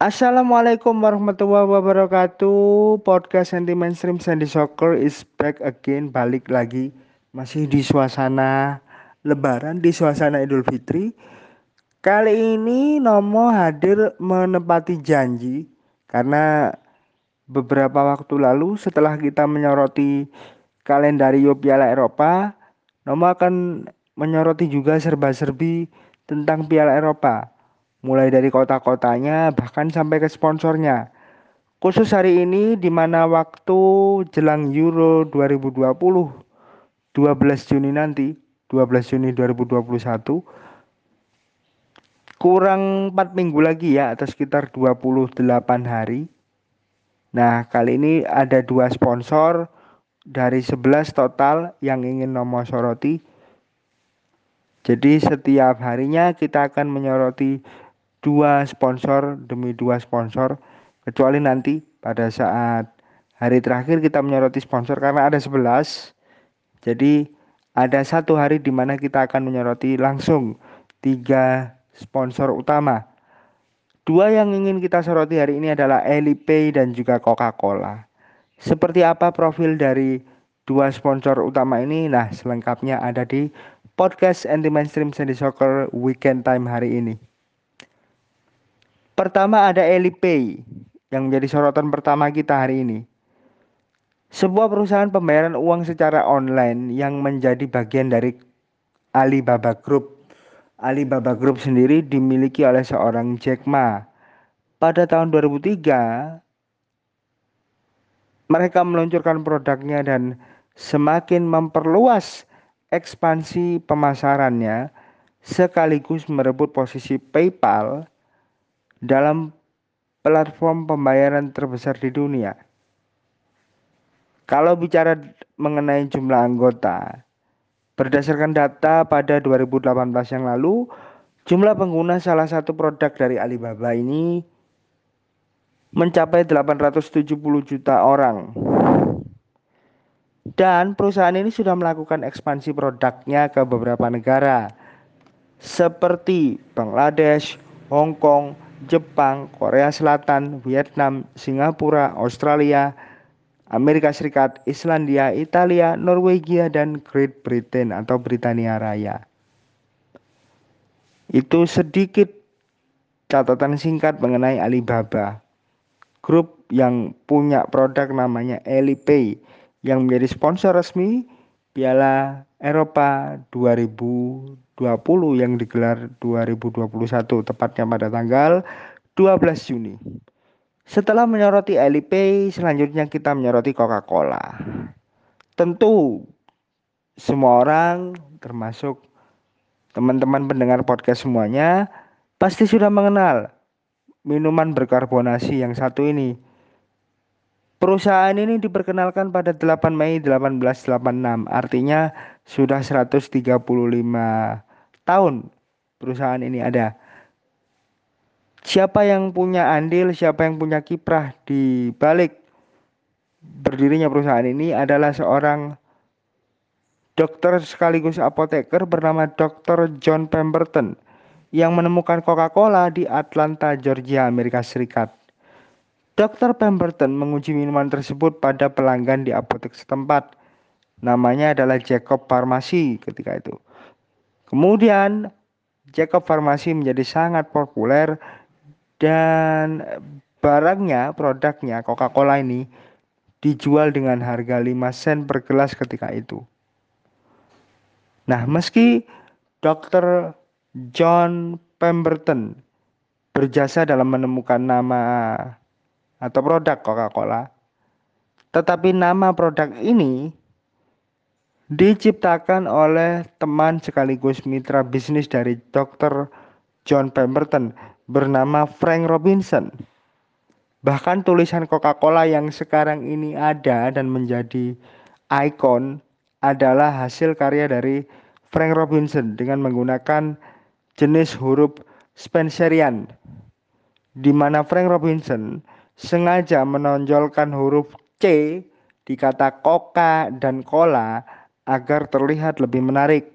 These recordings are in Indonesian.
Assalamualaikum warahmatullahi wabarakatuh. Podcast Anti Mainstream Sandy Soccer is back again, balik lagi masih di suasana Lebaran, di suasana Idul Fitri. Kali ini Nomo hadir menepati janji karena beberapa waktu lalu setelah kita menyoroti kalendario Piala Eropa, Nomo akan menyoroti juga serba-serbi tentang Piala Eropa mulai dari kota-kotanya bahkan sampai ke sponsornya. Khusus hari ini di mana waktu jelang Euro 2020 12 Juni nanti, 12 Juni 2021 kurang 4 minggu lagi ya atau sekitar 28 hari. Nah, kali ini ada dua sponsor dari 11 total yang ingin nomor soroti. Jadi setiap harinya kita akan menyoroti dua sponsor demi dua sponsor kecuali nanti pada saat hari terakhir kita menyoroti sponsor karena ada 11 jadi ada satu hari di mana kita akan menyoroti langsung tiga sponsor utama. Dua yang ingin kita soroti hari ini adalah Elipay dan juga Coca-Cola. Seperti apa profil dari dua sponsor utama ini? Nah selengkapnya ada di podcast anti mainstream Sandy Soccer weekend time hari ini Pertama ada Elipay yang menjadi sorotan pertama kita hari ini. Sebuah perusahaan pembayaran uang secara online yang menjadi bagian dari Alibaba Group. Alibaba Group sendiri dimiliki oleh seorang Jack Ma. Pada tahun 2003, mereka meluncurkan produknya dan semakin memperluas ekspansi pemasarannya sekaligus merebut posisi PayPal dalam platform pembayaran terbesar di dunia. Kalau bicara mengenai jumlah anggota, berdasarkan data pada 2018 yang lalu, jumlah pengguna salah satu produk dari Alibaba ini mencapai 870 juta orang. Dan perusahaan ini sudah melakukan ekspansi produknya ke beberapa negara seperti Bangladesh, Hong Kong, Jepang, Korea Selatan, Vietnam, Singapura, Australia, Amerika Serikat, Islandia, Italia, Norwegia, dan Great Britain atau Britania Raya. Itu sedikit catatan singkat mengenai Alibaba. Grup yang punya produk namanya Alipay yang menjadi sponsor resmi Piala Eropa 2020 yang digelar 2021 tepatnya pada tanggal 12 Juni. Setelah menyoroti Alipay, selanjutnya kita menyoroti Coca-Cola. Tentu semua orang termasuk teman-teman pendengar podcast semuanya pasti sudah mengenal minuman berkarbonasi yang satu ini Perusahaan ini diperkenalkan pada 8 Mei 1886, artinya sudah 135 tahun perusahaan ini ada. Siapa yang punya andil, siapa yang punya kiprah di balik berdirinya perusahaan ini adalah seorang dokter sekaligus apoteker bernama Dr. John Pemberton yang menemukan Coca-Cola di Atlanta, Georgia, Amerika Serikat. Dr. Pemberton menguji minuman tersebut pada pelanggan di apotek setempat. Namanya adalah Jacob Pharmacy ketika itu. Kemudian Jacob Pharmacy menjadi sangat populer dan barangnya, produknya Coca-Cola ini dijual dengan harga 5 sen per gelas ketika itu. Nah, meski Dr. John Pemberton berjasa dalam menemukan nama atau produk Coca-Cola. Tetapi nama produk ini diciptakan oleh teman sekaligus mitra bisnis dari Dr. John Pemberton bernama Frank Robinson. Bahkan tulisan Coca-Cola yang sekarang ini ada dan menjadi ikon adalah hasil karya dari Frank Robinson dengan menggunakan jenis huruf Spencerian di mana Frank Robinson sengaja menonjolkan huruf C di kata coca dan cola agar terlihat lebih menarik.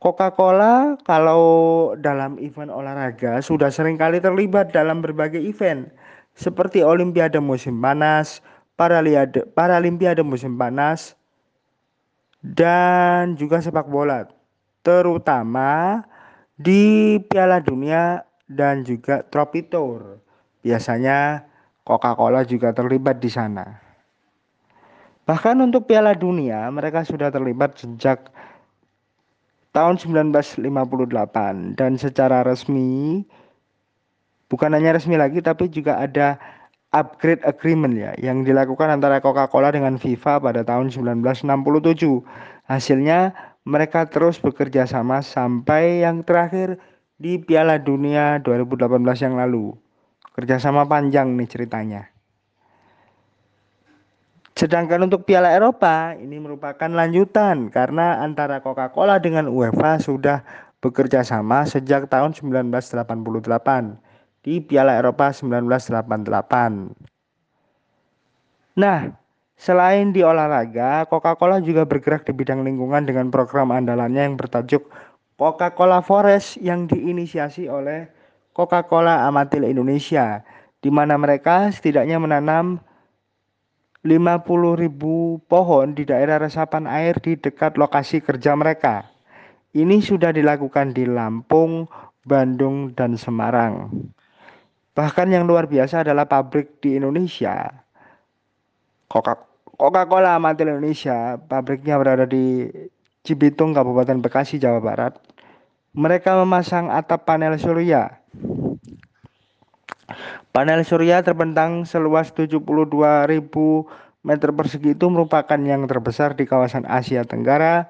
Coca-Cola kalau dalam event olahraga sudah sering kali terlibat dalam berbagai event seperti Olimpiade musim panas, Paralimpiade, Paralimpiade musim panas, dan juga sepak bola, terutama di Piala Dunia dan juga Trophy Tour. Biasanya Coca-Cola juga terlibat di sana. Bahkan untuk Piala Dunia mereka sudah terlibat sejak tahun 1958 dan secara resmi bukan hanya resmi lagi tapi juga ada upgrade agreement ya yang dilakukan antara Coca-Cola dengan FIFA pada tahun 1967. Hasilnya mereka terus bekerja sama sampai yang terakhir di Piala Dunia 2018 yang lalu. Kerjasama panjang nih ceritanya. Sedangkan untuk Piala Eropa ini merupakan lanjutan karena antara Coca-Cola dengan UEFA sudah bekerja sama sejak tahun 1988 di Piala Eropa 1988. Nah, selain di olahraga, Coca-Cola juga bergerak di bidang lingkungan dengan program andalannya yang bertajuk Coca-Cola Forest yang diinisiasi oleh Coca-Cola Amatil Indonesia, di mana mereka setidaknya menanam 50 ribu pohon di daerah resapan air di dekat lokasi kerja mereka. Ini sudah dilakukan di Lampung, Bandung, dan Semarang. Bahkan yang luar biasa adalah pabrik di Indonesia. Coca-Cola Amatil Indonesia, pabriknya berada di Cibitung, Kabupaten Bekasi, Jawa Barat. Mereka memasang atap panel surya Panel surya terbentang seluas 72.000 meter persegi itu merupakan yang terbesar di kawasan Asia Tenggara,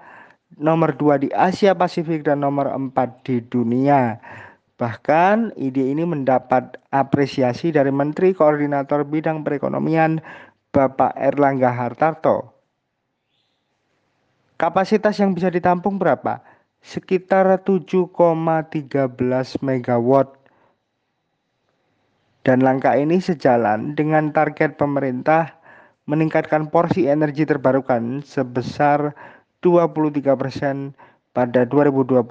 nomor 2 di Asia Pasifik dan nomor 4 di dunia. Bahkan ide ini mendapat apresiasi dari Menteri Koordinator Bidang Perekonomian Bapak Erlangga Hartarto. Kapasitas yang bisa ditampung berapa? Sekitar 7,13 megawatt dan langkah ini sejalan dengan target pemerintah meningkatkan porsi energi terbarukan sebesar 23% pada 2025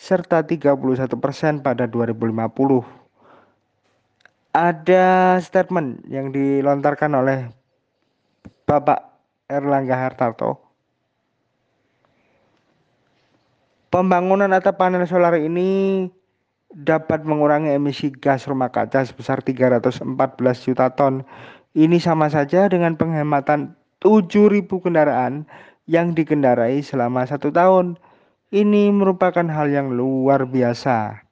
serta 31% pada 2050. Ada statement yang dilontarkan oleh Bapak Erlangga Hartarto. Pembangunan atap panel solar ini dapat mengurangi emisi gas rumah kaca sebesar 314 juta ton. Ini sama saja dengan penghematan 7.000 kendaraan yang dikendarai selama satu tahun. Ini merupakan hal yang luar biasa.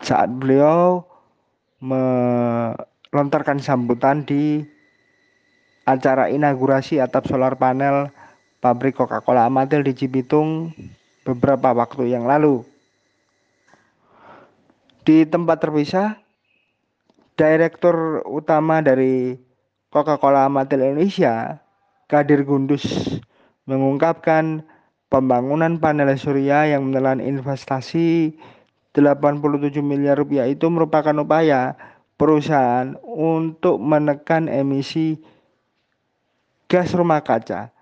Saat beliau melontarkan sambutan di acara inaugurasi atap solar panel pabrik Coca-Cola Amatil di Cibitung beberapa waktu yang lalu. Di tempat terpisah, Direktur Utama dari Coca-Cola Amatil Indonesia, Kadir Gundus, mengungkapkan pembangunan panel surya yang menelan investasi 87 miliar rupiah itu merupakan upaya perusahaan untuk menekan emisi gas rumah kaca.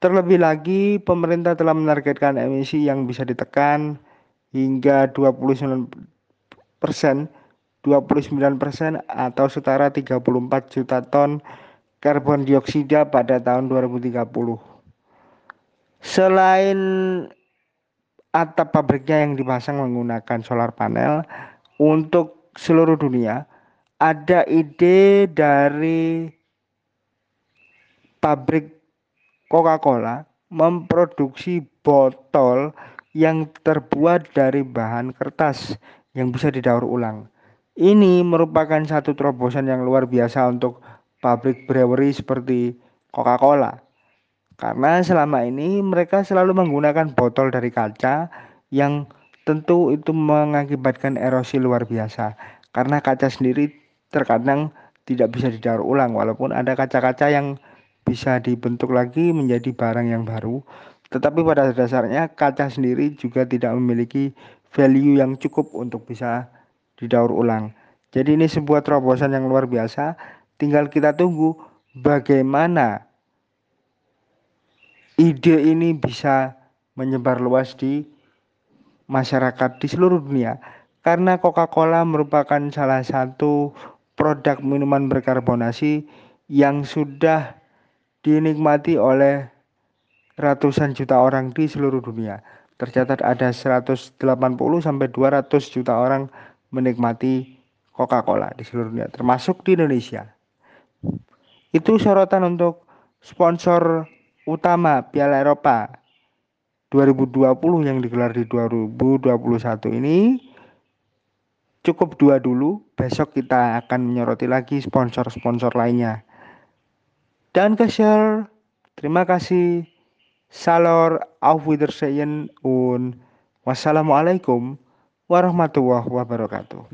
Terlebih lagi, pemerintah telah menargetkan emisi yang bisa ditekan hingga 29 persen 29 persen atau setara 34 juta ton karbon dioksida pada tahun 2030. Selain atap pabriknya yang dipasang menggunakan solar panel untuk seluruh dunia, ada ide dari pabrik Coca-Cola memproduksi botol yang terbuat dari bahan kertas yang bisa didaur ulang. Ini merupakan satu terobosan yang luar biasa untuk pabrik brewery seperti Coca-Cola. Karena selama ini mereka selalu menggunakan botol dari kaca yang tentu itu mengakibatkan erosi luar biasa. Karena kaca sendiri terkadang tidak bisa didaur ulang walaupun ada kaca-kaca yang bisa dibentuk lagi menjadi barang yang baru. Tetapi pada dasarnya kaca sendiri juga tidak memiliki value yang cukup untuk bisa didaur ulang. Jadi ini sebuah terobosan yang luar biasa. Tinggal kita tunggu bagaimana ide ini bisa menyebar luas di masyarakat di seluruh dunia karena Coca-Cola merupakan salah satu produk minuman berkarbonasi yang sudah dinikmati oleh ratusan juta orang di seluruh dunia. Tercatat ada 180 sampai 200 juta orang menikmati Coca-Cola di seluruh dunia, termasuk di Indonesia. Itu sorotan untuk sponsor utama Piala Eropa 2020 yang digelar di 2021 ini cukup dua dulu. Besok kita akan menyoroti lagi sponsor-sponsor lainnya. Dan share. Terima kasih. Salor auf Wiedersehen und wassalamualaikum warahmatullahi wabarakatuh.